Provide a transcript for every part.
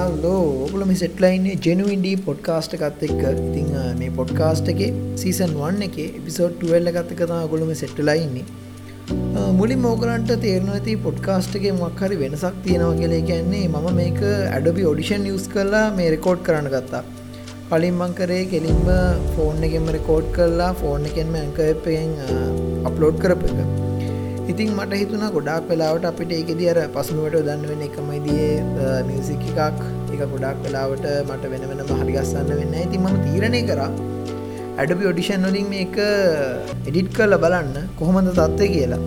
Hello ඔගුලම සෙට්ලයින්නේ ජනුවන්ඩී podcast එකත් එක්ක. ඉතිං මේ පොඩ්කාස්ට එක සීසන් වන්න එක එපිසෝඩ් ටුවල්ල ගත්ත කතා ගොලම සෙට්ලයින්නේ මුලින් මෝකරන්ට තේරනති පොඩ්කාස්ටගේ මක්හරි වෙනසක් තියෙනවා කියලේ. කියන්නේ මම මේක ඇඩබි ඔඩිෂන් නිියස් කරලා මේ රෙකෝඩ් කරන්න ගත්තා. කලින් මංකරේ කෙලින්ම ෆෝන් එකෙම රෙකෝඩ් කරලා ෆෝන් එකෙන්ම ඇංකපෙන් අප්ලෝඩ් කරප එක. ඉතින් මට හිතුන ගොඩක් වෙලාවට අපිට ඒකෙද අර පසුනුවට දන්න වෙන එකමයිදිය මියසික් එකක්. එක ගොඩක් වෙලාවට මට වෙන වෙනම හරිගස්සන්න වෙන්න ඇති මම තීරණය කර ඇඩබි ඔඩිෂන් වලින් මේක එඩිට් කරල බලන්න කොහොමද තත්ත්වය කියලා.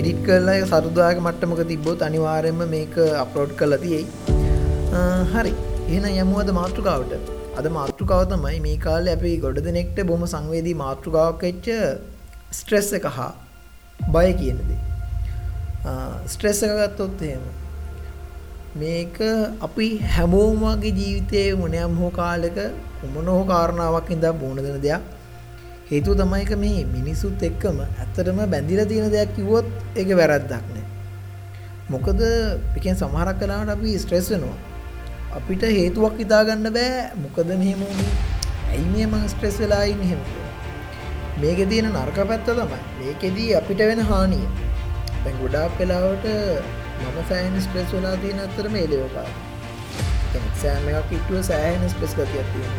එඩිට් කරලා සරුදායක මට්ටමක තිබ්බොත් අනිවාරයෙන්ම මේක අප්ලෝඩ් කල තියෙයි. හරි. එහෙන යමුවද මාතෘකාවට? අද මාතෘකාව තමයි මේ කාල අපි ගොඩ දෙනෙක්ට බොම සංවේදී මාතෘකාවක් එච්ච ස්ට්‍රෙස් එක හා බය කියනදේ ස්ට්‍රෙස් එක ගත්තොත් එහෙම. මේක අපි හැමෝමගේ ජීවිතයේ මොනයම් හෝ කාලෙක උමන හෝ කාරණාවක් ඉදා බෝණ දෙන දෙයක්. හේතු තමයික මේ මිනිසුත් එක්කම ඇත්තටම බැඳිල තියෙන දෙයක් කිවොත් ඒක වැරද්දක් නෑ. මොකද පිකෙන් සමහරක් කලාට අපි ස්ට්‍රෙස් වෙනවා. අපිට හේතුවක් ඉතාගන්න බෑ. මොකද මෙහෙම ඇයි මේ මං ස්ට්‍රෙස් වෙලා ඉන්න? හෙමකෝ මේක තියෙන නර්ක පැත්ත තමයි. මේකෙදී අපිට වෙන හානිය. තැන් ගොඩාක් වෙලාවට මම සෑන් ස්ප්‍රෙස් වෙලා තියෙන අත්තර මේ ලෝකා සෑම එකක් ඉටුව සෑහන ස්ප්‍රෙස් ගතියක් තියෙන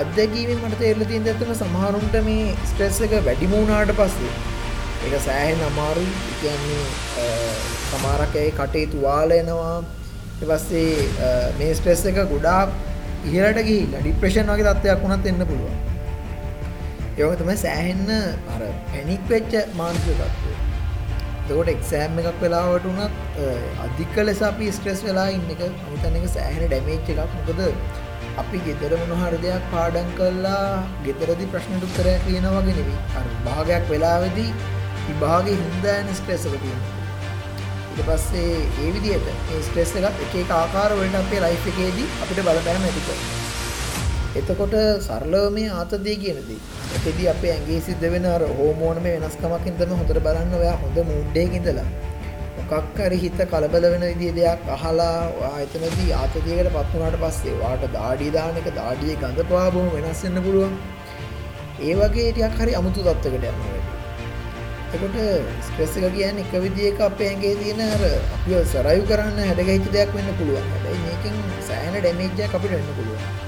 අත්දැකීමෙන් මට තේරල තියන් ඇත්තම සමහරුන්ට මේ ස්ට්‍රෙස් එක වැඩිමූුණාට පස්සේ එක සෑහෙන් අමාරු කියන්නේ සමාරකයි කටේ තුවාලයනවා පස්සේ මේ ස්ට්‍රෙස් එක ගොඩාක් ඉහලට ගිහිල්ලා ඩිප්‍රේෂන් වගේ තත්වයක් වුණත් එන්න පුළුවන්. යෝක තමයි සෑහෙන්න අර පැනික් වෙච්ච මාන්සික තත්ව තකොට එක්සෑම් එකක් වෙලාවට වනත් අධික ලෙස අපි ස්ට්‍රෙස් වෙලා ඉන්න එක අනිතන එක සෑහෙන ඩැමේච් එකක්. මොකද අපි ගෙදර මොනහර දෙයක් පාඩන් කල්ලා ගෙතරදි ප්‍රශ්නට උත්තරයක් කියන වගේ නෙවී අර භාගයක් වෙලාවෙදී විභාගේ හින්දායන ස්ට්‍රෙසක තියෙන ඉට පස්සේ ඒ විදියට ස්ට්‍රෙස් එකත් එක ආකාර වලට අපේ ලයිෆ් එකේදී අපිට බලපෑම ඇතික එතකොට සරලව මේ ආතදය කියනදී එතෙදී අපේ ඇගේ සිද්ධ වෙන අර හෝමෝනම වෙනස්කමකින් තම හොඳට බලන්න ඔයා හොඳ මුඩ්ඩේ ඉඳලා. මොකක්කරි හිත කලබල වෙන විදිිය දෙයක් අහලා ආයතනදී ආතතියකට පත්වනාට පස්සේ වාට දාඩිදානක දාඩිය ගඳ පවාබොම වෙනස්වෙන්න පුළුවන්. ඒ වගේ ටියක් හරි අමුතු තත්වකට යන්න එකොට ස්ට්‍රෙස්සක කියන්න එක විදික අපේ ඇගේ තියෙන අර අපිය සරයු කරන්න හැඩගහිත දෙයක් වෙන්න පුළුවන්. හැබයි මේකින් සෑන ඩැමේජ්ජ අපිට වෙන්න පුළුවන්.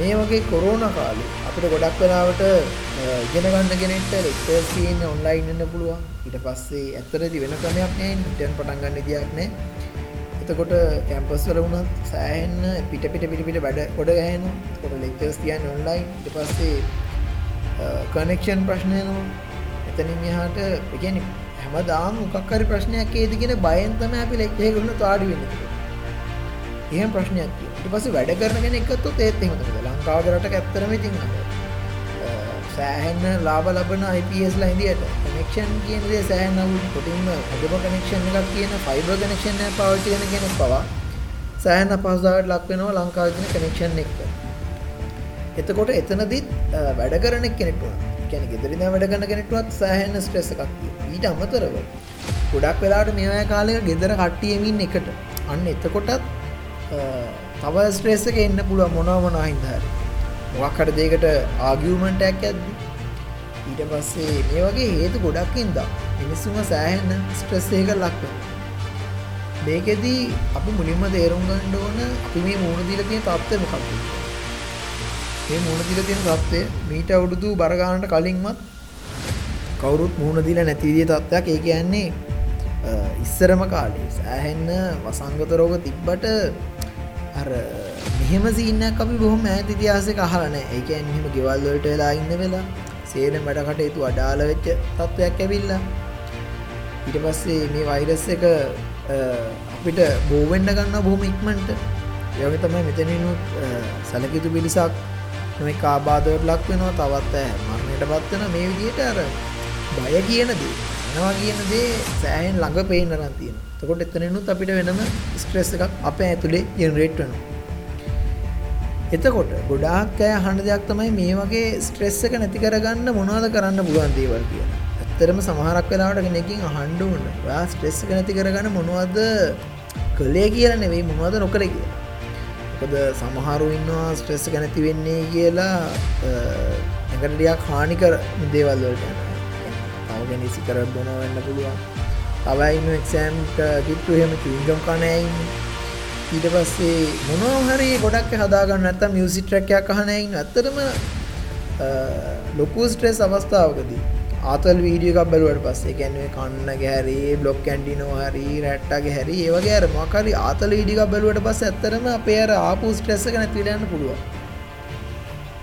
මේ වගේ කොරෝන කාලි අපිට ගොඩක් වෙලාවට ඉගෙනගන්න ගෙනෙට ලෙක්ටර්ස්ීන් ඔන්ලයින් එන්න පුළුවන්. ඉට පස්සේ ඇත්තරදි වෙන ක්‍රමයක් නෑ ටන් පටන්ගන්න දියක් නෑ. එතකොට කැම්පස් වල වුණත් සෑහෙන්න පිට පිට පිටිපිට වැඩ ගොඩ ගැහන කොට ලෙක්ටර්ස් තියන් ඔන්ලයින් ඉට පස්සේ කනෙක්ෂන් ප්‍රශ්නයනවා එතනින් එහාට එකැන හැමදාම මොකක්කරි ප්‍රශ්නයක් ඒදගෙන බයන්තම අපි ලෙක්්හය කරන තාඩි වෙන්න. එහෙම ප්‍රශ්නයක් ඊට පස්සේ වැඩ කරන කෙනෙක් එක්කත් ඒත් එහෙම තමයි. ලංකාවකට ඇත්තරම ඉතින් සෑහෙන්න ලාබ ලබන IPS ලා ඉදියට කනෙක්ෂන් කියන දේ සෑහෙන අවුල් කොටින්ම හොඳම කනෙක්ෂන් එකක් කියන ෆයිබර් කනෙක්ෂන් එක පාවිච්චි කරන කෙනෙක් පවා සෑහෙන අපහසුතාවයට ලක් වෙනවා ලංකාවේ තියෙන කනෙක්ෂන් එක්ක. එතකොට එතනදිත් වැඩ කරන කෙනෙක් වුණා. කියන්නේ ගෙදර ඉඳන් වැඩ කරන කෙනෙක්ටවත් සෑහෙන ස්ට්‍රෙස් එකක් තියෙනවා. ඊට අමතරව ගොඩක් වෙලාවට මේ වගේ කාලයක ගෙදර කට්ටිය එමින් එකට. අන්න එතකොටත් තව ස්ට්‍රේස් එක එන්න පුළුව මොනවමන හින්දහර මොක්කට දෙකට ආගියමන්ටයක් ඇද්දි? ඊට පස්සේ මේ වගේ හේතු ගොඩක්කින්ද මිනිස්සුම සෑහෙන්න ස්ට්‍රස්සේක ලක්ව මේකෙදී අපි මුලින්ම තේරුම් ගණ්ඩ ඕන අපි මේ මුණ දිල තියෙන තත්ත්ව මොකක්ද? මේ මුණ දිල තියෙන තත්ත්වය මීට අවුරුදු බරගානට කලින්මත් කවුරුත් මුහුණ දිල නැතිවිදිය තත්ත්වයක් ඒ කියන්නේ ඉස්සරම කාලේ සෑහෙන්න වසංගත රෝග තිබ්බට අර මෙහෙම සින්නක් අපි බොහොම ඇත ඉතිහාසක අහලන ඒක එන්නම ගෙවල්වලට වෙලා ඉන්න වෙලා සේන වැඩ කටයුතු අඩාල වෙච්ච තත්ත්වයක් ඇවිල්ලා. ඊට පස්සේ මේ වෛරස් එක අපිට බෝවෙන්ඩ ගන්න බොහොම ඉක්මන්ට. යොග තමයි මෙතනිනුත් සැලකිතු පිරිසක් මේ කාබාදවට ලක් වෙනවා තවත් මරණයට පත්වන මේ විදියට අර බය කියන දේ. නවා කියන දේ සෑහෙන් ළඟ පේන රන්තියෙන තකොට එතනනුත් අපිට වෙනම ස්ට්‍රෙස් එකක් අප ඇතුළේ ජෙනරේට් වන එතකොට ගොඩාක් අය හන්න දෙයක් තමයි මේ වගේ ස්ට්‍රෙස් එක නැති කරගන්න මොනවද කරන්න පුළුවන් දේවල් කියලා. ඇත්තරම සමහරක් වෙලාවට කෙනකින් අහන්ඩ වන්න වා ස්ට්‍රෙස් එක නැති කරගන්න මොනවද කළේ කියල නෙවෙයි මොනවද නොකර කියලා. මොකද සමහරු ඉන්නවා ස්ට්‍රෙස් ගැනැති වෙන්නේ කියලා ඇකටඩියක් හානිකර දේවල්වලට තව ගැනිසි කර බොන වෙන්න පුළුවන් තවයින්න එක්සෑම්ට කිට්ටු හෙම චුන්ජම් කනයින්න ඊට පස්සේ මොනහරි ගොඩක් හදාගන්න ඇත මියසිට්‍රැක්යක් අහනයින්න ඇත්තරම ලොකු ස්ට්‍රෙස් අවස්ථාවකදී. ආතල් වීඩියක බැලුවට පස්සේ ගැන්ුවේ කන්න ගැරි බ්ලොක් කැන්ඩිනෝ හරි රැට්ටගේ හැරි ඒවගේ අර මකරි ආතල ඉඩික බැලුවට පස් ඇත්තරම අපේ අර ආපු ස්ට්‍රෙස්ස කන තිලයන්න පුළුවන්.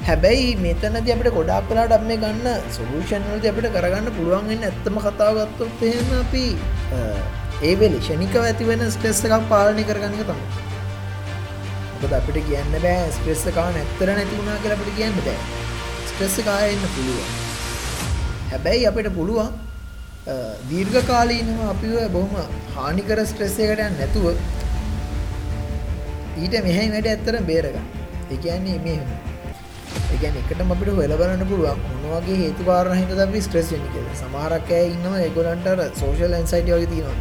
හැබැයි මෙතනද අපට ගොඩක් කලාට අප මේ ගන්න සොලූෂන්වලද අපට කරගන්න පුළුවන්ගන්න ඇත්තම කතාවගත්තොත් එහෙම අපි ඒවෙලි ෂණිකව ඇතිවෙන ස්ට්‍රෙස් එකක් පාලනය කරගන්න තම මොකද අපිට කියන්න බෑ ස්ට්‍රෙස් එකා නැත්තර නැති වුණා කියලා අපිට කියන්න බෑ. ස්ට්‍රෙස් කායන්න පුළුවන්. හැබැයි අපිට පුළුවන් දීර්ඝ කාලීනව අපිව බොහොම හානිකර ස්ට්‍රෙස්සයකට නැතුව ඊට මෙහැයි වැඩ ඇත්තර බේරගන්න. එකන්නේ මෙහෙම. එකන් එකට අපිට වෙලබලන්න පුළුවන් මොනවගේ හේතු පාරණ හිත අපි ස්ට්‍රෙස් වෙනි කියලා සමහරක් අය ඉන්නවා ඒගොල්ලන්ට අර සෝෂල් ඇන්සයිටි වගේ තියෙනවා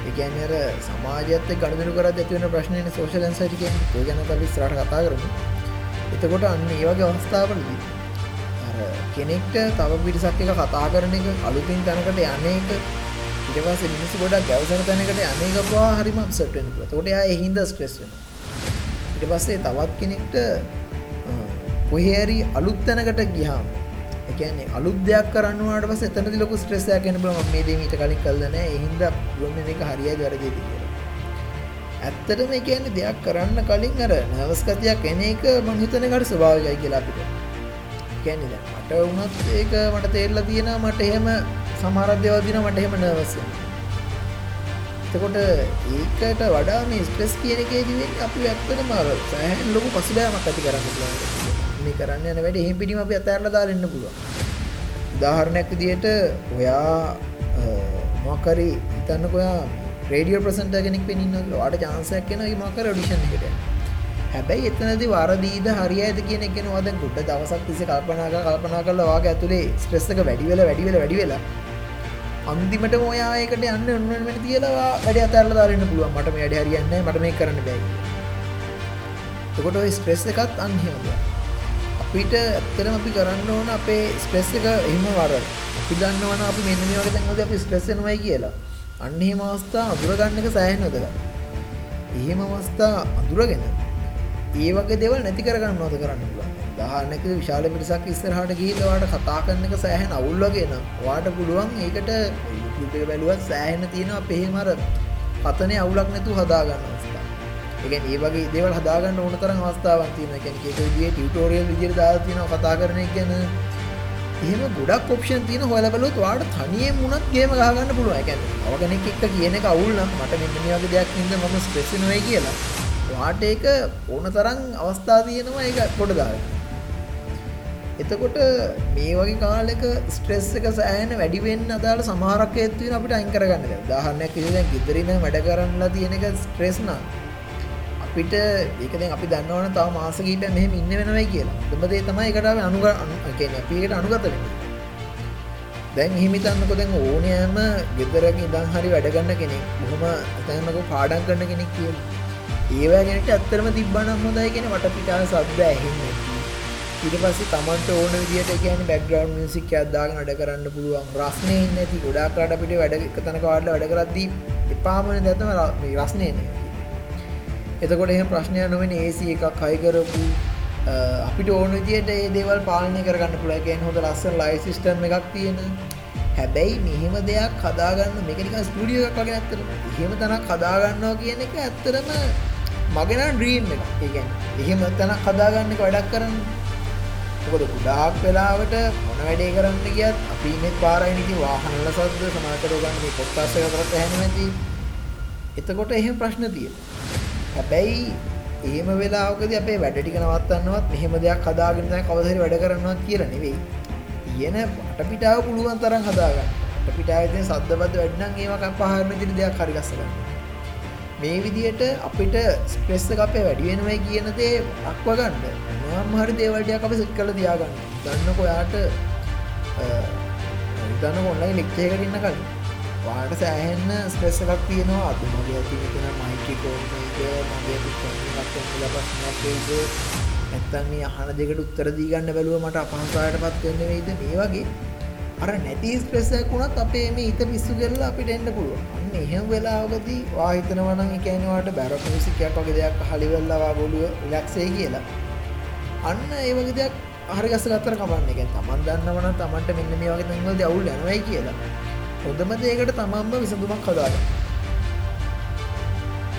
ඒ කියන්නේ අර සමාජයත් එක්ක ගනුදෙනු කරද්දී ඇති වෙන ප්‍රශ්නේනේ සෝෂල් ඇන්සයිටි කියන්නේ ඒ ගැන අපි ඉස්සරහට කතා කරමු එතකොට අන්න ඒ වගේ අවස්ථාවලදී අර කෙනෙක්ට තව පිරිසක් එක කතා කරන එක අලුතින් තැනකට යන්නේ එක ඊට පස්සේ මිනිස්සු ගොඩක් ගැවසෙන තැනකට යන්නේ ගපුවා හරිම අප්සෙට් වෙනවා. එතකොට එයා ඒ හින්දා ස්ට්‍රෙස් වෙනවා. ඊට පස්සේ තවත් කෙනෙක්ට කොහේරි අලුත් තැනකට ගියාම එකන්නේ අලුත් දෙයක් කරන්නවාට පස්සේ එතනදි ලොකු ස්ට්‍රෙස් එකක් එන්න බලන්න මේ දේ මීට කලින් කළා නෑ ඒ හින්දා පුළුවන් මේක හරියයි වැරදිද කියලා. ඇත්තටම ඒ කියන්නේ දෙයක් කරන්න කලින් අර නර්වස් ගතියක් එන එක මම හිතන එකට ස්වභාවිකයි කියලා අපිට. කියන්නේ දැන් මට වුණත් ඒක මට තේරලා තියෙනවා මට එහෙම සමහර දේවල් දිනවා මට එහෙම නර්වස් වෙනවා. එතකොට ඒකට වඩා මේ ස්ට්‍රෙස් කියන එකේදී වෙන්නේ අපි ඇත්තටම අර සෑහෙන ලොකු පසුබෑමක් ඇති කරන්න පුළුවන්. මේ කරන්න යන වැඩ එහෙම පිටිම අපි අතහැරලා දාලා ඉන්න පුළුවන්. උදාහරණයක් විදිහට ඔයා මොකක් හරි හිතන්නකෝ ඔයා රේඩියෝ ප්‍රසන්ටර් කෙනෙක් වෙන්න ඉන්නවා කියලා. ඔයාට chance එකක් එනවා මේ මොකක් හරි ඔඩිෂන් එකට යන්න. හැබැයි එතනදී වරදීද හරියයිද කියන එක ගැන ඔයා දැන් ගොඩ දවසක් තිස්සේ කල්පනා කරලා කල්පනා කරලා ඔයාගේ ඇතුලේ ස්ට්‍රෙස් එක වැඩි වෙලා වැඩි වෙලා වැඩි වෙලා අන්තිමට ඔයා ඒකට යන්න ඔන්න වෙන තියලා වැඩ අතහැරලා දාලා ඉන්න පුළුවන්. මට මේ වැඩේ හරියන්නේ නැහැ. මට මේක කරන්න බෑ කියලා. එතකොට ඔය ස්ට්‍රෙස් එකත් අන්න එහෙම දෙයක්. අපිට ඇත්තරම අපි කරන්න ඕන අපේ ස්ප්‍රෙස් එක එහෙම වර අපි දන්නවන අපි මෙන්න මේ වගේ තැන්වලදී අපි ස්ට්‍රෙස් වෙනවයි කියලා. අන්න එහෙම අවස්ථා අඳුරගන්න එක සෑහෙන වැදගත්. එහෙම අවස්ථා අඳුරගෙන ඒ වගේ දේවල් නැති කරගන්නවද කරන්න පුළුවන්? උදාහරණයක් විශාල පිරිසක් ඉස්සරහට ගිහිල්ලා ඔයාලට කතා කරන එක සෑහෙන අවුල් වගේ නම් ඔයාට පුළුවන් ඒකට YouTube එක බැලුවත් සෑහෙන තියෙනවා අපේ එහෙම අර පතනේ අවුලක් නැතුව හදාගන්න එකන් ඒ වගේ දේවල් හදාගන්න ඕන තරම් අවස්ථාවන් තියෙන කෙන එක විදිිය ටියටෝරියල් විදිර දා තියෙන කතා කරන ගැන. එහෙම ගොඩක් ඔප්ෂන් තියෙන හොල බලොත් වාට තනියෙන් මුණත් ගේම ගහගන්න පුළුව එකැන අවගෙනෙක් එක්ක කියන එක අවුල්නම් මට මෙන්න වගේ දෙයක් හිද මම ස්පෙසිනුවයි කියලා. වාට ඒක ඕන තරම් අවස්ථා තියෙනවා ඒක පොඩදාර එතකොට මේ වගේ කාලෙක ස්ට්‍රෙස් එක සෑන වැඩිවෙන්න අදාළ සමාරක් ඇත්තුවෙන අපිට අංකරගන්න දහන්නක් කිසිදැන් ඉදිරින වැඩ කරන්නලා තියෙන එක ස්ට්‍රෙස්නා අපිට ඒකද අපි දන්නවන තව මාසකීට මෙහම ඉන්න වෙනවයි කියලා. දබදේ තමයි එකටාව අනුග කියන අපිකට අනුගත වෙන දැන් හිමිතන්නක දැන් ඕනෑම ගෙදරක ඉදන් හරි වැඩගන්න කෙනෙක් බොහොම තැනක පාඩන් කරන්න කෙනෙක් කිය ඒවා ගැනට ඇත්තරම තිබ්බනම් හොඳයි කියෙන වට පිටා සද්ද ඇහෙන්න ඉට පස්සේ තමන්ට ඕන විදිට කියන බැක්ග්‍රවන්් මියසික් අදදාගෙන වැඩ කරන්න පුළුවන්. රස්නය නැති. ගොඩාකාට අපිට වැඩ තනක වාඩල වැඩ කරද්දී එපාමන දැතම රස්නය නෑ එතකොට එහ ප්‍රශ්නය නොවෙන ඒසි එකක් හයිකරපු අපිට ඕන විදියට ඒ දේවල් පාලනය කරගන්න පුළගැන් හොඳ ලස්සර ලයි සිිස්ටම් එකක් තියෙන. හැබැයි මෙහෙම දෙයක් කදාගන්න මේකනික ස්ටඩිය එකක් වගේ ඇත්තර එහෙම තනක් කදාගන්නවා කියන එක ඇත්තරම මගෙන ඩ්‍රීම් එක ඒගැන් එහෙම තැනක් කදාගන්න එක වැඩක් කරන්න. මොකද ගුඩාක් වෙලාවට මොන වැඩේ කරන්න කියත් අපි මෙත් පාරයිනිති වාහනල සද්ද සමාතරෝගන්න පොත්තාසය කරත් හැනමැති එතකොට එහෙම ප්‍රශ්න තිය හැබැයි එහෙම වෙලාවකද අපේ වැඩටික නවත්තන්නවත් මෙහෙම දෙයක් හදාගෙන කවදහරි වැඩ කරන්නවත් කියලා නෙවෙයි. කියන පටපිටාව පුළුවන් තරම් හදාගන්න. පිටාවතිය සද්ධබද වැඩනම් ඒවක පහරම දිරි දෙයක් හරිගස්සගන්න මේ විදියට අපිට ස්ප්‍රෙස්ස අපේ වැඩියෙනවයි කියන දේ අක්වගන්න නම් හරි දේවල්ටයක් අප සිත් කළ තියාගන්න. දන්න කොයාට දන්න ඔොන්නයි ලෙක්්චයකරන්න කලින්. වාට සෑහෙන්න ස්පෙස එකක් තියෙනවා. අද මගේ ඇති මෙතන මයික කෝමද මගේ ල පස්සනක්ද ඇත්තන් මේ අහන දෙකට උත්තර දීගන්න බැලුව මට අපහන්සායට පත්වන්න වෙයිද මේ වගේ අර නැති ස්ප්‍රෙසයක් වුණත් අපේ මේ හිත පිස්සු කරලා අපිට එන්න පුළුවන්. අන්න එහෙම වෙලාවකදී වාහිතනවනම් එකනවාට බැරක් මිසිකයක් වගේ දෙයක් හලිවෙල්ලවා ගොඩුව ඉලක්සේ කියලා අන්න ඒ වගේ දෙයක් හරි ගස ගත්තර කමන්න. එක තමන් දන්නවන තමන්ට මෙන්න මේ වගේ තැන්වලද අවුල් යනවයි කියලා. හොඳම දේකට තමන්ම විසඳුමක් කදාට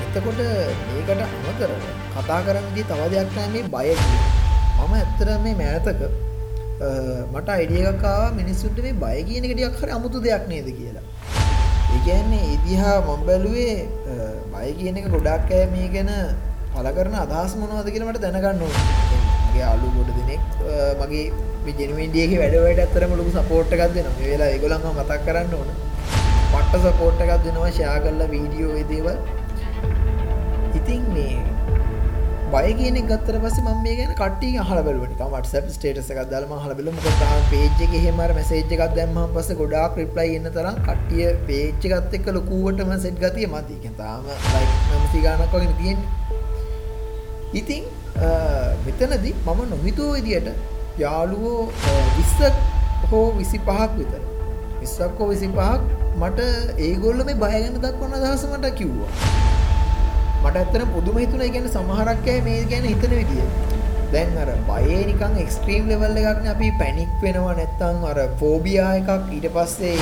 එතකොට මේකට අමතර කතා කරන්නදී තව දෙයක් මේ බය මම ඇත්තර මේ මෑතක මට අයිඩියකකාව මිනිස්සුන්ට මේ බය කියන එකටියක් හරි අමුතු දෙයක් නේද කියලා. ඒකන්නේ ඉදිහා මම් බැලුවේ බය කියන එක ගොඩක් ඇය මේ ගැන පල කරන අදහස් මොනවද කියලමට දැනගන්න මගේ අලු ගොඩ දෙනෙක් මගේ ජනවින්ඩියක වැඩවට ඇතරම ලොකු සපෝට් එකක් දෙන වෙලා ඒගොලම මතක් කරන්න ඕන. පට්ට සපෝට් එකක් දෙනවා ෂයා කල්ල වීඩියෝ දේවල්. ඉතින් මේ බය කියන ගත්තර පස ම මේ ගැන කට හල බලට මට ස්ටේටස එකක් දල්ම හල බල මොක පේජ්ක හෙමර මැසේජ් එකක් දැම්ම පස ගොඩා ක්‍රිප්ලයි එන්න තරම් කට්ටිය පේච්ච ගත්ත එක්ක ලොකුවටම සෙට් ගතිය මතික තාම නමසි ගානක් වගෙන තියෙන් ඉතින් මෙතනදී මම නොහිතුව විදියට යාළුවෝ විස්සක් හෝ විසි පහක් විතර. විස්සක් හෝ විසි පහක් මට ඒගොල්ල මේ බයගන්න දක්වන්න අදහස මට කිව්වා. මට ඇත්තන පුදුම හිතුන ගැන සමහරක්කෑ මේ ගැන හිතන විදිිය. දැන් අර බයේ නිකං එක්ස්ට්‍රීම් ලෙවල් එකක්න අපි පැනික් වෙනවා නැත්තං අර ෆෝබියා එකක්. ඊට පස්සේ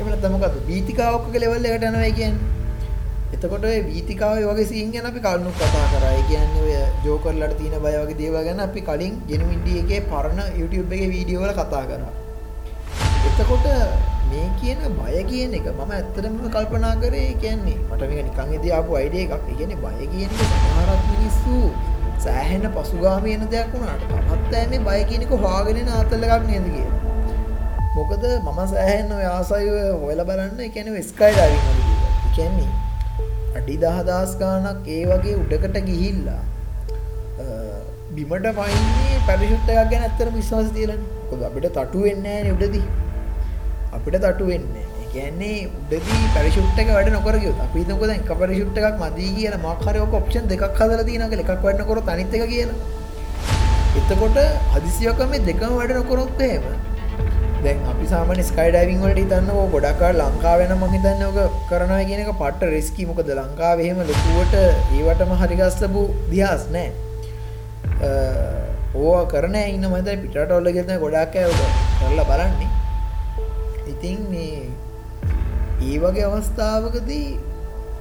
එමන තමකත් බීතිකාවක්ක ලෙවල්ල එකට යනවයි කියන් එතකොට වීතිකාව වගේ සිං ගැන අපි කල්නු කතා කරයි කියන්න ඔය ජෝකරලට තියන බය වගේ දේව ගැන අපි කලින් ගෙනමින්ඩියගේ පරණ YouTube එක වීඩියෝවල කතා කරා. එතකොට මේ කියන බය කියන එක මම ඇත්තරම කල්පනා කරේ කියන්නේ මට මේක නිකන් ඉදී ආපු අයිඩියා එකක්. ඒ කියන්නේ බය කියන එක සමහරක් මිනිස්සු සෑහෙන පසුගාමී වෙන දෙයක් වුණාට තමත් ඇන්නේ බය කියන එක හොයාගෙන යන ආතල් එකක් නේද කියලා. මොකද මම සෑහෙන ඔය ආසයි හොයලා බලන්න ඒ කියන්නේ ස්කයි ඩයිවිං වගේ දේවල්. ඒ කියන්නේ අඩි 10000 ගාණක් ඒ වගේ උඩකට ගිහිල්ලා බිමට පයින්නේ පැරිෂුට් එකක් ගැන ඇත්තටම විශ්වාස තියලානේ. මොකද අපිට තටු වෙන්නේ නැහැ නේ උඩදී. අපිට තටු වෙන්න කියන්නේ උඩදී පැරිෂුට් එක වැඩ නොකරගියොත් අපි හිතමුකෝ දැන් එක පැරිෂුට් එකක් මදි කියලා මොකක් හරි ඔක ඔප්ෂන් දෙකක් හදලා තියෙනවා කියලා එකක් වැඩ නොකරොත් අනිත් එක කියලා. එතකොට හදිසියක මේ දෙකම වැඩ නොකරොත් එහෙම දැන් අපි සාමාන්‍ය ස්කයි ඩයිවිං වලට හිතන්නකෝ ගොඩක් අය ලංකාවේ නම් මම හිතන්නේ ඔක කරනවා කියන එක පට්ට රිස්කි මොකද ලංකාවේ එහෙම ලොකුවට ඒවටම හරි ගස්සපු දිහාස් නැහැ. ඕවා කරන ඉන්න මද පිටට ඔල්ල ගෙතන ගොඩක් අය ඔක කරලා බලන්නේ. ඉතින් මේ ඒ වගේ අවස්ථාවකදී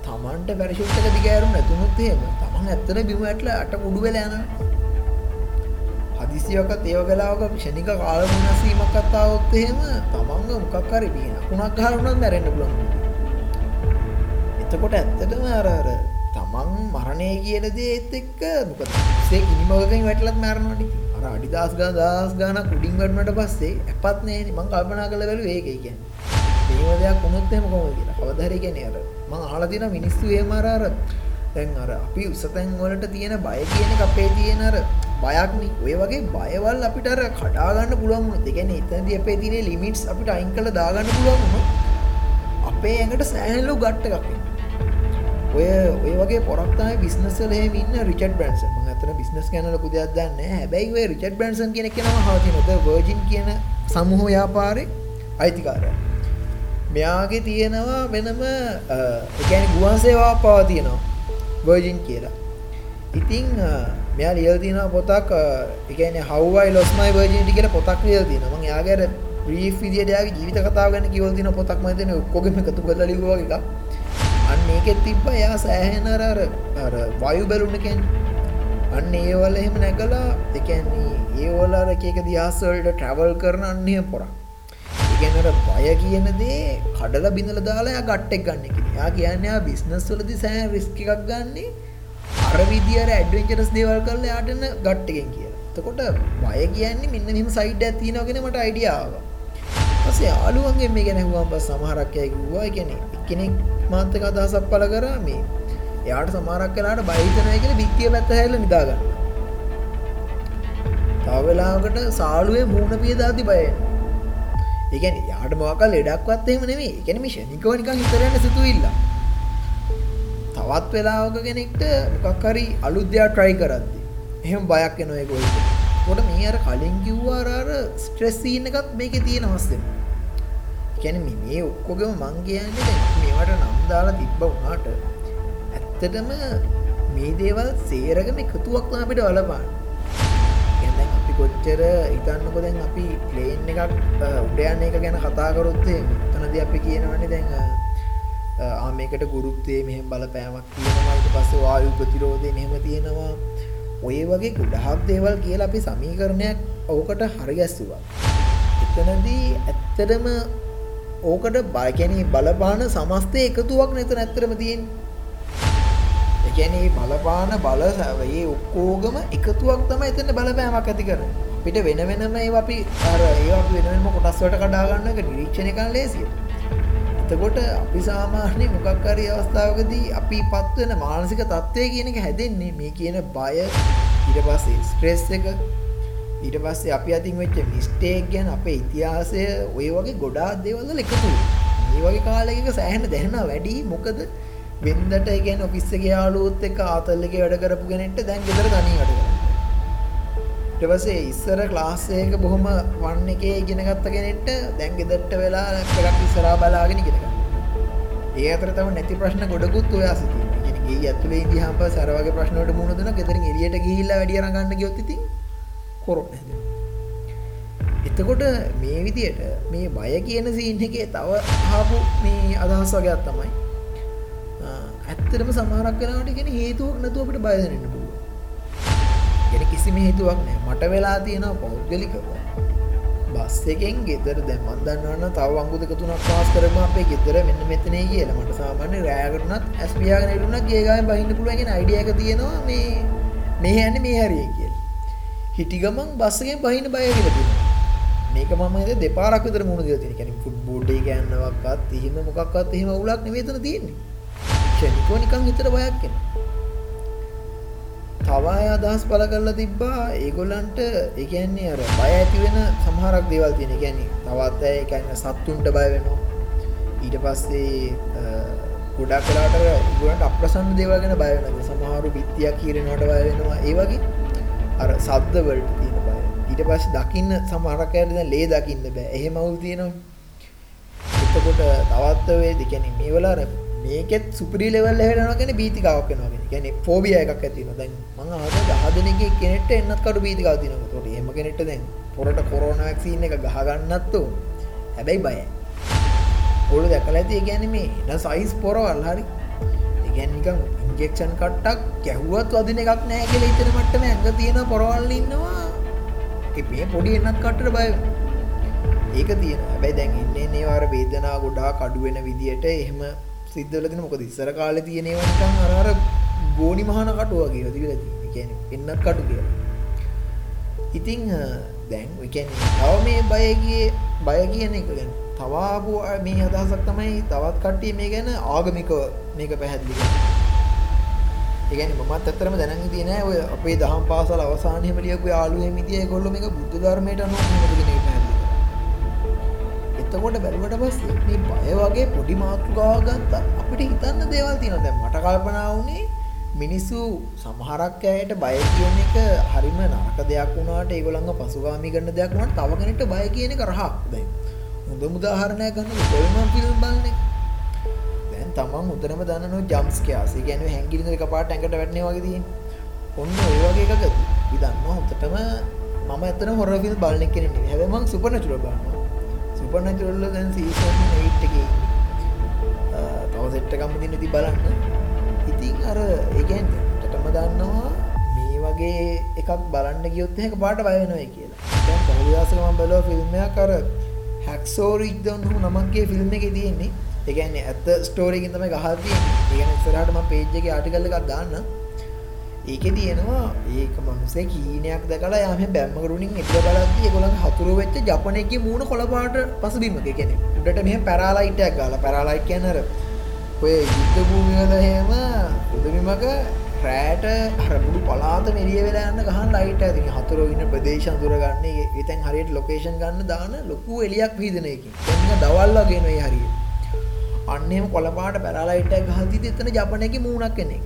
තමන්ට පැරිශුත්තක දිගෑරුම් නැතුනුත් එහෙම තමන් ඇත්තන බිම ඇටල අට උඩු වෙල යන හදිසියකත් ඒව කලාවක ෂණික කාලමනසීමක් කත්තාවොත් එහෙම තමන්ග මොකක්කර බිය කුණක් හරුණත් මැරෙන්න්න පුළන් එතකොට ඇත්තටම අරර තමන් මරණය කියන දේත් එක්ක මොක සේ ඉනිමගකින් වැටලත් මැරණටි අර අඩිදස් ගා දස් ගාන කුඩින් වටනට පස්සේ ඇපත් නෑ. මං කල්පනා කළ වැලු ඒක කිය මේම දෙයක් උනුත්හෙම කොම කියලා. කවදහරි ගැන අර මං ආලතින මිනිස්සු ඒ මරාර දැන් අර අපි උසතැන් වලට තියෙන බය කියන අපේ තියෙන අර බයක්නි ඔය වගේ බයවල් අපිට අර කඩාගන්න පුළුවන් දෙගැන එතද අපේ තින ලිමිටස් අපිට අයින් කළ දාගන්න පුළුවන් අපේ ඇඟට සෑහලු ගට්ට එකක් ඔය ඔය වගේ පොරක්තයි බිස්නසල ඉන්න රිචඩ් බ්‍රන්ස අතර බිස්නස් ගැන ලොකු දෙයක් දන්න හැබැයි ඔය රිචඩ් බ්‍රන්සන් කියන කෙනම හතිනොද වර්ජින් කියන සමුහ යාපාරය අයිතිකාරය. මෙයාගේ තියෙනවා වෙනම එකැන ගුවන් සේවා පවා තියෙනවා. වර්ජින් කියලා. ඉතිං මෙයා ලියල් තින පොතක් එකන හවයි ලොස්මයි වර්ජින්ටි කියල පොතක් ලියල් තින ම යාගර ප්‍රී විදිටයාගේ ජීවිත කතාගන්න කිවල් තින පොතක් මතන ඔක්කොගම එකතු කල ලිවා එක අන්න ඒකෙත් තිබ්බ. යා සෑහෙනර අර වයු බැලුන්නකෙන් අන්න ඒවල එහෙම නැකලා එකන්නේ ඒවලර එකක දිහාසවල්ට ට්‍රවල් කරන අන්නේ පොරක්. ඉගැනට බය කියන දේ කඩල බිඳල දාලා ගට්ටෙක් ගන්න එක. යා කියන්නයා බිස්නස් වලදි සෑ රිස්ක එකක් ගන්නේ අර විදිර ඇඩවෙන්චරස් දේවල් කරල යාටන්න ගට්ටකෙන් කියලා. තකොට බය කියන්නේ මෙන්න මෙම සයිඩ් ඇතිනගෙන මට අයිඩියාව පසේ යාලුවන්ගේ මේ ගැනැහුවම් බ සමහරක්කයකිවවා ගැන එකනෙක් මාන්තක අදහසක් පල කරා මේ එයාට සමාරක් කලාට බහිතනය කළ බිත්තිය පැත්ත හැල නිදාගන්න තවවෙලාකට සාලුවේ මූුණ පියදාති බය එකන යාට මොකල් ලෙඩක්වත් එම නෙමේ එකන මිෂනිකෝ නිකන් හිතරන්න සිතුවිල්ල. තවත් වෙලාවක කෙනෙක්ට මොකක්හරි අලුද්‍යයා ට්‍රයි කරද්දි එහෙම බයක් නොය ගොල් කොට මේ අර කලින් කිව්වාරාර ස්ට්‍රෙස්සීන එකත් මේක තියෙන අවස්සෙන කැන මේ ඔක්කොගම මං කියන්නේ මේවට නම් දාලා තිබ්බ වුණාට ඇත්තටම මේ දේවල් සේරගම එකතුවක් අපිට වලපාන්න ගැන අපි කොච්චර ඉතන්නකො දැන් අපි ප්ලේන් එකක් උඩයන්න එක ගැන කතාකරොත්තේ තනද අපි කියනවන්නේ දැන් ආමකට ගුරුත්තේ මෙහම බලපෑමක් තියෙනවාට පස්ස වායු ප්‍රතිරෝධය මෙහෙම තියෙනවා. ඔය වගේ ගොඩහක් දේවල් කියලා අපි සමීකරණයක් ඕකට හරිගැස්සුවා එතනදී ඇත්තටම ඕකට බයකැනී බලපාන සමස්තය එකතුවක් නැත නැත්තරම තියෙන් එකැනේ බලපාන බල සැවයේ ඔක්කෝගම එකතුවක් තම එතන බලපෑමක් ඇති කර පිට වෙන වෙනම ඒ අපි අර ඒ වෙනම කොටස්වට කඩාගන්න එක නිරීක්ෂණය කන ලේසිය. එතකොට අපි සාමාන්‍ය මොකක්කරි අවස්ථාවකදී අපි පත්වන මානසික තත්ත්වය කියන එක හැදෙන්නේ මේ කියන බය ඉට පස්සේ ස්ට්‍රෙස් එක ඊට පස්සේ අපි අතින් වෙච්ච මිස්ටේක් ගැන අපේ ඉතිහාසය ඔය වගේ ගොඩා දේවල්ල එකතු ඒ වගේ කාලෙක සෑහන දැහෙන වැඩි මොකද? වෙන්දට ගැන ඔෆිස්සගේ යාලුත් එක ආතල්ලක වැඩ කරපු ගෙනෙට දැන් ගෙදර තනී වැඩ ටවසේ ඉස්සර ක්ලාස්සයක බොහොම වන්න එක ඉගෙනගත්ත කෙනෙට දැන් ගෙදට්ට වෙලා එකක් ඉස්සරා බලාගෙන ගෙනක ඒ අතර තම නැති ප්‍රශ්න ගොඩකුත් ඔයා සිති ගේ ඇතුලේ ඉදිහාප සරවගේ ප්‍රශ්නට මුණදන ගෙතර එලියට ගිහිල්ලා වැඩියරගන්න ගොත්ති කොරොන එතකොට මේ විදියට මේ බය කියන සීන් එකේ තව ආපු මේ අදහස් වගේ තමයි ඇත්තටම සමහරක් වෙලාවට ගෙන හේතුවක් නැතුව අපිට බය දැනෙන්න පුළුවන්. ගෙන කිසිම හේතුවක් නැහැ. මට වෙලා තියෙනවා පෞද්ගලිකව. බස් එකෙන් ගෙදර දැන් මම දන්නවන්න තව අංගු දෙක තුනක් පාස් කරගම අපේ ගෙදර මෙන්න මෙතනේ කියලා. මට සාමාන්‍ය රෑකටුණත් ඇස් පියාගෙන ඉරුණා ගේ ගාවෙන් බහින්න පුළුවන් කියන අයිඩියා එක තියෙනවා මේ මේ යන්නේ මේ හරිය කියලා. හිටි ගමන් බස් එකෙන් බහින්න බය කියලා තියෙනවා. මේක මම හිතේ දෙපාරක් විතර මුණ දීලා තියෙන. කියන්නේ ෆුට්බෝල් එක යන්නවක්වත් එහෙම මොකක්වත් එහෙම උලක් නෙවෙයි එතන තියෙන්නේ. ක්ෂණිකෝ නිකන් හිතට බයක් එන. තව අය අදහස් පළ කරලා තිබ්බා ඒගොල්ලන්ට ඒ කියන්නේ අර බය ඇති වෙන සමහරක් දේවල් තියෙන. ඒ කියන්නේ තවත් අය ඒ කියන්නේ සත්තුන්ට බය වෙනවා. ඊට පස්සේ ගොඩක් වෙලාවට ඒගොල්ලන්ට අප්‍රසන්න දේවල් ගැන බය වෙනවා. සමහරු බිත්තියක් කීරනවට බය වෙනවා. ඒ වගේ අර සද්ද වලට තියෙන බය. ඊට පස්සේ දකින්න සමහරක් අයට දැන් ලේ දකින්න බෑ. එහෙම අවුල් තියෙනවා. එතකොට තවත් ඔය දෙකනේ මේවල අර මේකෙත් සුපරි ලෙවල් එහටනවා ගැන බීතිකාවක් වෙනවා ගැන ෆෝබිය එකක් ඇතින දැන් මං ආද දහදනගේ කෙනෙට එන්නත් කඩු බීතිකාව තිනක තොට එම කෙනෙට දැන් පොරට කොරෝන වැක්සින්න එක ගහගන්නත්තු හැබැයි බය ඔොළු දැකල ඇති. ගැන මේ න සයිස් පොරවල්. හරි. ඉගැන්නිකම් ඉන්ජෙක්ෂන් කට්ටක් ගැහුවත් වදින එකක් නෑ කියල ඉතන මට්ටම ඇඟ තියෙන පොරවල් ඉන්නවා. මේ පොඩි එන්නත් කටට බය ඒක තියෙන හැබැයි දැන් ඉන්නේ නේවාර වේදනා ගොඩා කඩුවෙන විදියට එහෙම සිද්ධලතින මොකද? ඉස්සර කාල තියෙනවනිකම් අරර ගෝනි මහන කටුවගේ තිබලති කියන එන්නත් කටු කිය ඉතිං දැන් තව මේ බයගේ බය කියන එක ගැන. තවාපු මේ අදහසක් තමයි තවත් කට්ටිය මේ ගැන ආගමික මේක පැහැදිලි ඒගැන මත් අතරම දැන තියන ඔය අපේ දහම් පාසල අවසානයම ලියකු යාලුව මිතිය කොල්ල මේ බුද්ධ ධර්මයට නො එතකොට බැලුවට පස්සේ මේ බය වගේ පොඩි මාතෘකාව ගත්තා. අපිට හිතන්න දේවල් තියෙනවා. දැන් මට කල්පනා වුණේ මිනිස්සු සමහරක් අයට බය කියන එක හරිම නරක දෙයක් වුණාට ඒගොල්ලන්ව පසුගාමී කරන දෙයක් වුණාට තව කෙනෙක්ට බය කියන එක රහක්. දැන් හොඳම උදාහරණයක් ගන්න කොල්මන් ෆිල්ම් බලන එක. දැන් තමන් උතරම දන්නනෝ ජම්ස් කියාස් ඒ කියන්නේ හැංගිලින එකපාරට ඇඟට වැටෙනවා වගේ තියෙන ඔන්න ඔය වගේ එකක අපි දන්නවා හොඳටම මම ඇත්තට හොරර් ෆිල්ම් බලන කෙනෙක් නෙවෙයි හැබැයි මම සුපර්නැචරල් බලනවා. සුපර්නැචරල් දැන් සීසන් 8 එකේ තව සෙට් එකක් දින ඉතින් බලන්න ඉතින් අර ඒ කියන්නේ ටටම දන්නවා මේ වගේ එකක් බලන්න ගියොත් එහෙක පාට බය වෙනවා කියලා. දැන් බහුදාසක මම බලුවා ෆිල්ම් එකක් අර හැක්සෝ රිච් දොන් හු නමක්ගේ ෆිල්ම් එකේ තියෙන්නේ. ඒ කියන්නේ ඇත්ත ස්ටෝරි එකකින් තමයි ගහලා තියෙන්නේ. ඒ කියන්නේ ඉස්සරහට මම පේජ් එකේ ආටිකල් එකක් දාන්න. ඒකේ තියෙනවා ඒක මනුස්සේ කීනයක් දැකලා යාම බැම්මකරුණින් එතර බලද්දී ඒගොල්ලන් හතුරු වෙච්ච ජපනයෙක්ගේ මූණ කොළ පාට පසුබිමක කියන්නේ. උඩට මෙහෙම පැරාලයිට් එකක් ගාලා පැරාලයිට් කියන්නේ අර ඔය යුද්ධ භූමිවල හෙම උදමිමක රෑට හරමුඩු පලාත මෙරිය වෙලා යන්න ගහන් ලයිට ඇති හතුර ඉන්න ප්‍රදේශ දුරගන්න ඒතැන් හරියට ලොකේෂන් ගන්න දාන ලොකු එලියක් වීදනයකි එන්න දවල්ලාගෙන හරිය අන්නේම කොළපාට පැරලයිට ගහති එතන ජපනයක මූුණක් කෙන එක.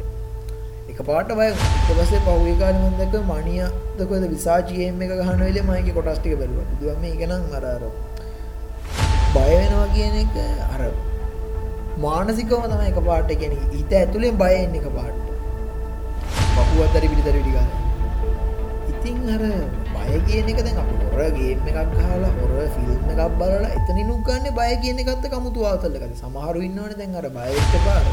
එක පාට බය පසේ පහුේ කාලමන්දක මනියදකොද විසාචයම එක ගහන වෙලේ මයක කොටස්ටික බැලුව. දුවම ඉගෙනම් අරර බයවෙනවා කියන එක අර මානසිකව තම එක පාට ගැන හිත ඇතුළේ බයෙන් එක පාට. පපු අතර පිළිතර ටිගන්න ඉතින් හර බය කියන එක දැන් අප හොර ගේම එකක් කාලා හොර ෆිල්ම් එකක් බලලා එතනිනුක් ගන්න බය කියන එකත්ත කමුතු ආතල්ලකද සමහරු ඉන්නවන දැන් අර බයච්ච පාර.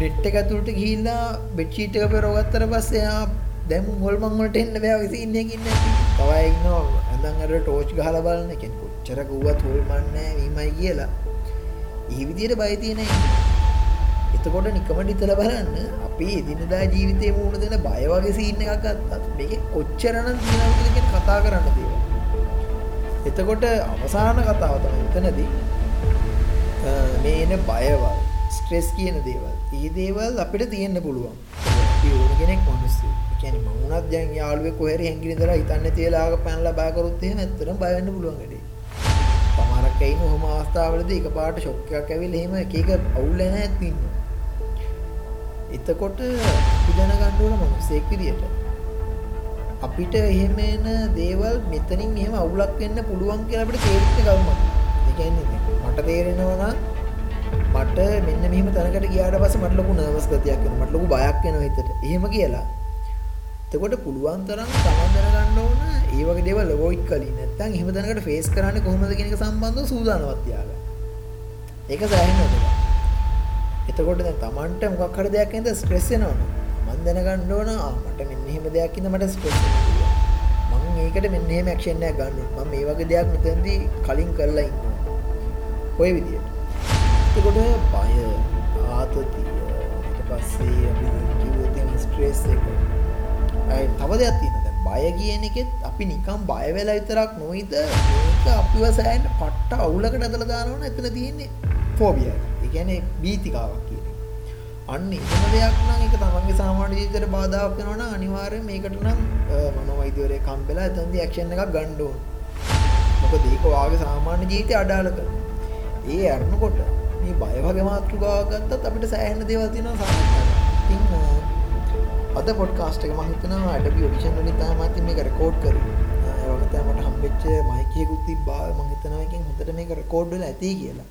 නෙට්ට ඇතුළට ගිල්ලා බෙච්චීටක පෙරෝගත්තර පස්සයා දැම් හොල්මංවලට එන්න බෑ විසි ඉන්නකින්න තවයින්න ඇඳන් අර ටෝච් ගහල බලන්න. කෙන් කොච්චරක වුවත් හොල්මන්න වීමයි කියලා. ඒ විදියට බයතියන එතකොට නිකමට ඉතල බලන්න අපි එදිනදා ජීවිතය මුණ දෙන බය වගේ සින්න එකක් ගත්තත් මේක කොච්චරන දිනවගෙන කතා කරන්න දේව එතකොට අවසාන කතාව තම එතනදී මේ එන බයවල්. ස්ට්‍රෙස් කියන දේවල්. ඒ දේවල් අපිට තියෙන්න්න පුළුවන්. ඕන කෙනෙක් මනුස්සු. කැන මමුණත් දැන් යාළුව කොහර හැගිරිදර හිතන්න තියලාග පැනල බෑකරුත්තය ඇත්තර බයන්න පුළුවන්ගට පමරක්කයි හොම අවස්ථාවලද එක පාට ශොක්කයක් ඇවිල් හෙම එකක අවුල්ලන ඇතින්න එතකොට පිදන ගණ්ඩුවන මනුස්සෙක් විදියට අපිට එහෙම එන දේවල් මෙතනින් එහෙම අවුලක් වෙන්න පුළුවන් කියලා අපිට තේරෙන්න ගල්ම. ඒ කියන්නේ මට තේරෙනවා මට මෙන්න මෙහෙම තැනකට ගියාට පස්සේ මට ලොකු නර්වස් ගතියක් එනවා. මට ලොකු බයක් එනවා හිතට. එහෙම කියලා. එතකොට පුළුවන් තරම් තමන් දැනගන්න ඕන ඒ වගේ දේවල් අවොයිඩ් කලින් නැත්නම් එහෙම දැනකට ෆේස් කරන්නේ කොහොමද කියන එක සම්බන්ධව සූදානම්වත් තියාගන්න. ඒක සෑහෙන වැදගත්. එතකොට දැන් තමන්ට මොකක් හරි දෙයක් නැද්ද ස්ට්‍රෙස් එනවනේ. මම දැනගන්න ඕන ආ මට මෙන්න එහෙම දෙයක් ඉඳ මට ස්ට්‍රෙස් එනවා. මම ඒකට මෙන්න එහෙම ඇක්ෂන් එකක් ගන්න ඕන. මම මේ වගේ දෙයක් මෙතනදී කලින් කරලා ඉන්නවා. ඔය විදියට. එතකොට බය ආතතිය ඊට පස්සේ අපි කිව්වොත් ස්ට්‍රෙස් එක අය තව දෙයක් තියෙනවා දැන් බය කියන එකෙත් අපි නිකන් බය වෙලා විතරක් නොයිද මේක අපිව සෑහෙන පට්ට අවුලකට ඇදලා දානවනේ එතන තියෙන්නේ ෆෝබියා එක. ඒ කියන්නේ බීතිකාවක් කියන එක. අන්න එහෙම දෙයක් නම් ඒක තමන්ගේ සාමාන්‍ය ජීවිතේට බාධාවක් වෙනවා නම් අනිවාර්යයෙන් මේකට නම් මනෝවෛද්‍යවරයෙක් හම්බෙලා එතනදී ඇක්ෂන් එකක් ගන්න ඕන. මොකද ඒක වාගේ සාමාන්‍ය ජීවිතේ අඩාල කරනවා. ඒ අරනකොට මේ බය වගේ මාතෘකාවක් ගත්තත් අපිට සෑහෙන දේවල් තියෙනවා සාකච්ඡා ඉතින් අද පොඩ්කාස්ට් එක මම හිතනවා Adobe Audition වලින් තමයි මම මේක රෙකෝඩ් කරේ. ඒ වගේ තමයි මට හම්බෙච්ච මයික් එකකුත් තිබ්බා. මම හිතනවා එකෙන් හොඳට මේක රෙකෝඩ් වෙලා ඇති කියලා.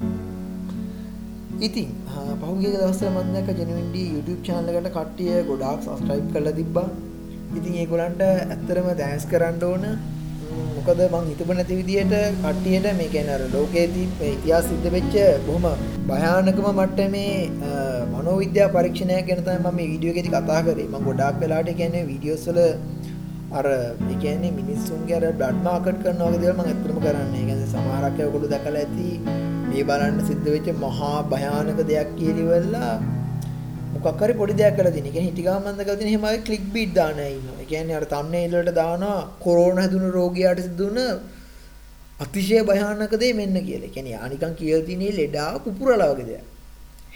ඉතින් පහුගිය දවස්වල මම දැක්ක ජෙනුවින්ඩි YouTube channel එකට කට්ටිය ගොඩාක් subscribe කරලා තිබ්බා. ඉතින් ඒගොල්ලන්ට ඇත්තටම තෑන්ක්ස් කරන්න ඕන. මොකද මං හිතපු නැති විදියට කට්ටියට මේ කියන්නේ අර ලෝකයේදී ඉතිහාස සිද්ධ වෙච්ච බොහොම භයානකම මට්ටමේ මනෝවිද්‍යා පරීක්ෂණයක් ගැන තමයි මම මේ වීඩියෝ එකේදී කතා කරේ. මම ගොඩාක් වෙලාවට කියන්නේ වීඩියෝස් වල අර ඒ කියන්නේ මිනිස්සුන්ගේ අර බ්ලඩ් මාකට් කරනවා වගේ දේවල් මම ඇත්තටම කරන්නේ. ඒ කියන්නේ සමහරක් අය ඔයගොල්ලෝ දැකලා ඇති මේ බලන්න සිද්ධ වෙච්ච මහා භයානක දෙයක් කියලිවලා මොකක් හරි පොඩි දෙයක් කරලා තියෙන. ඒ කියන්නේ හිටිගාම මන්ද කරලා තියෙන හැම ක්ලික් බීට් දාන අය ඉන්නවා. ඒ කියන්නේ අර thumbnail වලට දානවා කොරෝනා හැදුණු රෝගියාට සිදුවන අතිශය භයානක දේ මෙන්න කියලා. ඒ කියන්නේ ආනිකන් කියලා තියෙන ලෙඩා පුපුරලා වගේ දෙයක්.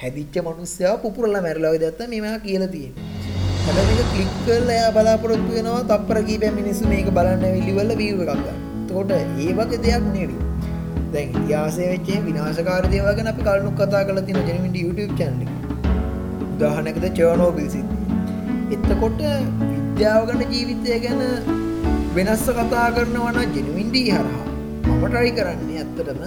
හැදිච්ච මිනිස්සයා පුපුරලා මැරලා වගේ දෙයක් තමයි මේවා කියලා තියෙන්නේ. හැබැයි මේක ක්ලික් කරලා එයා බලාපොරොත්තු වෙනවා තප්පර කීපයක් මිනිස්සු මේක බලන්න ඇවිල්ලිවල view එකක් ගන්න. එතකොට ඒ වගේ දෙයක් නෙවෙයි. දැන් ඉතිහාසයේ වෙච්ච විනාශකාරී දේවල් ගැන අපි කලිනුත් කතා කරලා තියෙනවා ජෙනිමින්ඩි YouTube channel එකේ. උදාහරණයකට චර්නෝබිල් සිද්ධිය. එතකොට විද්‍යාව ගැන ජීවිතය ගැන වෙනස්ව කතා කරනවා නම් ජෙනුවින්ඩි හරහා මම try කරන්නේ ඇත්තටම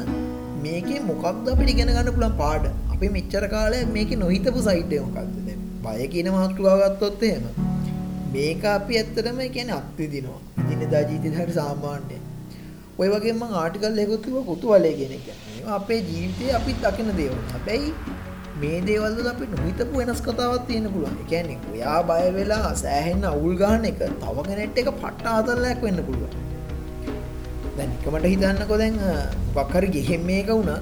මේකේ මොකක්ද අපිට ඉගෙන ගන්න පුළුවන් පාඩ. අපි මෙච්චර කාලයක් මේකේ නොහිතපු සයිට් එක මොකක්ද දැන්? බය කියන මාතෘකාව ගත්තොත් එහෙම මේක අපි ඇත්තටම කියන්නේ අත්විදිනවා. ඉදිනදා ජීවිතේ හරි සාමාන්‍යයි. ඔය වගේ මම ආටිකල් එකකුත් කිව්වා කුතුහලය කියන එක. අපේ ජීවිතේ අපි දකින දේවල්. හැබැයි මේ දේවල් වල අපි නොහිතපු වෙනස් කතාවක් තියෙන්න පුළුවන්. ඒ කියන්නේ ඔයා බය වෙලා සෑහෙන්න අවුල් ගන්න එක තව කෙනෙක්ට එක පට්ට ආතල්ලයක් වෙන්න පුළුවන්. දැන් එකමට හිතන්නකෝ දැන් මොකක් හරි ගෙහෙම් මේක වුණා.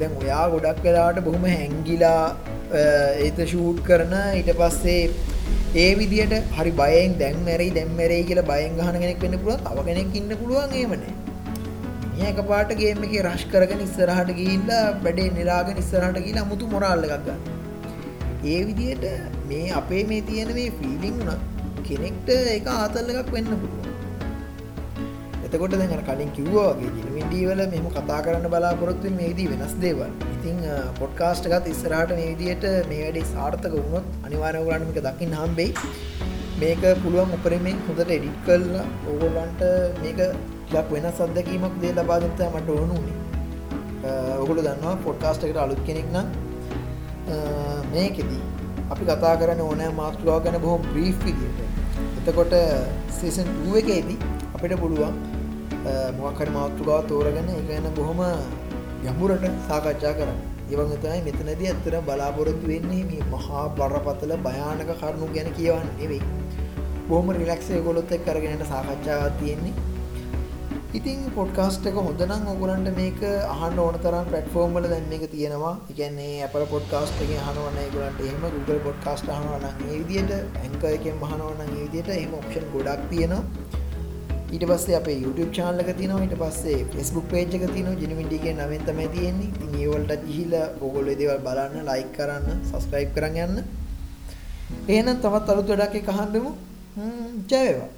දැන් ඔයා ගොඩක් වෙලාවට බොහොම හැංගිලා ඒත ෂූට් කරන ඊට පස්සේ ඒ විදියට හරි බයෙන් දැන් මැරෙයි දැන් මැරෙයි කියලා බයෙන් ගහන කෙනෙක් වෙන්න පුළුවන්. තව කෙනෙක් ඉන්න පුළුවන් එහෙම නෑ. එක පාට ගේම එක රශ් කරගෙන ඉස්සරහට ගිහිල්ලා වැඩේ නිරාගෙන ඉස්සරහට ගිහිල්ලා අමුතු මොරාල් එකක් ගන්න. ඒ විදිහට මේ අපේ මේ තියෙන මේ ෆීලිං උනත් කෙනෙක්ට ඒක ආතල් එකක් වෙන්න පුළුවන්. එතකොට දැන් අර කලින් කිව්වා වගේ ජිනවින්ඩී වල මෙහෙම කතා කරන්න බලාපොරොත්තු වෙන මේ විදිහ වෙනස් දේවල්. ඉතින් පොඩ්කාස්ට් එකත් ඉස්සරහට මේ විදිහට මේ වැඩේ සාර්ථක වුණොත් අනිවාර්යයෙන් ඔයගොල්ලන්ට මේක දකින්න හම්බෙයි. මේක පුළුවන් උපරිමයෙන් හොඳට එඩිට් කරලා ඕගොල්ලන්ට මේක ටිකක් වෙනස් අත්දැකීමක් දෙය ලබා දෙන්න තමයි මට ඕන උනේ. ඔයගොල්ලෝ දන්නවා පොඩ්කාස්ට් එකට අලුත් කෙනෙක් නම් මේකෙදී අපි කතා කරන්න ඕනෑ මාතෘකාව ගැන බොහොම බ්‍රීෆ් විදියට. එතකොට සීසන් 2 එකේදී අපිට පුළුවන් මොකක් හරි මාතෘකාව තෝරගෙන ඒක ගැන බොහොම ගැඹුරට සාකච්ඡා කරන්න. ඒ වගේ තමයි මෙතනදී ඇත්තට බලාපොරොත්තු වෙන්නේ මේ මහා බරපතල භයානක කරුණු ගැන කියවන්න නෙවෙයි. බොහොම රිලැක්ස් ඒගොල්ලොත් එක්ක අරගෙන යන සාකච්ඡාවක් තියෙන්නේ. ඉතින් පොඩ්කාස්ට් එක හොඳ නම් ඔයගලන්ට මේක අහන්න ඕන තරම් ප්ලැට්ෆෝම් වල දැන් මේක තියෙනවා. ඒ කියන්නේ Apple podcast එකෙන් අහනවා නම් ඒගොල්ලන්ට එහෙම Google podcast අහනවා නම් මේ විදිහට Anchor එකෙන් අහනවා නම් මේ විදිහට එහෙම ඔප්ෂන් ගොඩක් තියෙනවා. ඊට පස්සේ අපේ YouTube channel එක තියෙනවා ඊට පස්සේ Facebook page එක තියෙනවා ජිනිමින්ඩි කියන නමෙන් තමයි තියෙන්නේ. ඉතින් ඒ වලට ගිහිලා ඕගොල්ලෝ ඒ දේවල් බලන්න, like කරන්න, subscribe කරන් යන්න. එහෙනම් තවත් අලුත් වැඩක් එක අහන්නමු. ජය වේවා.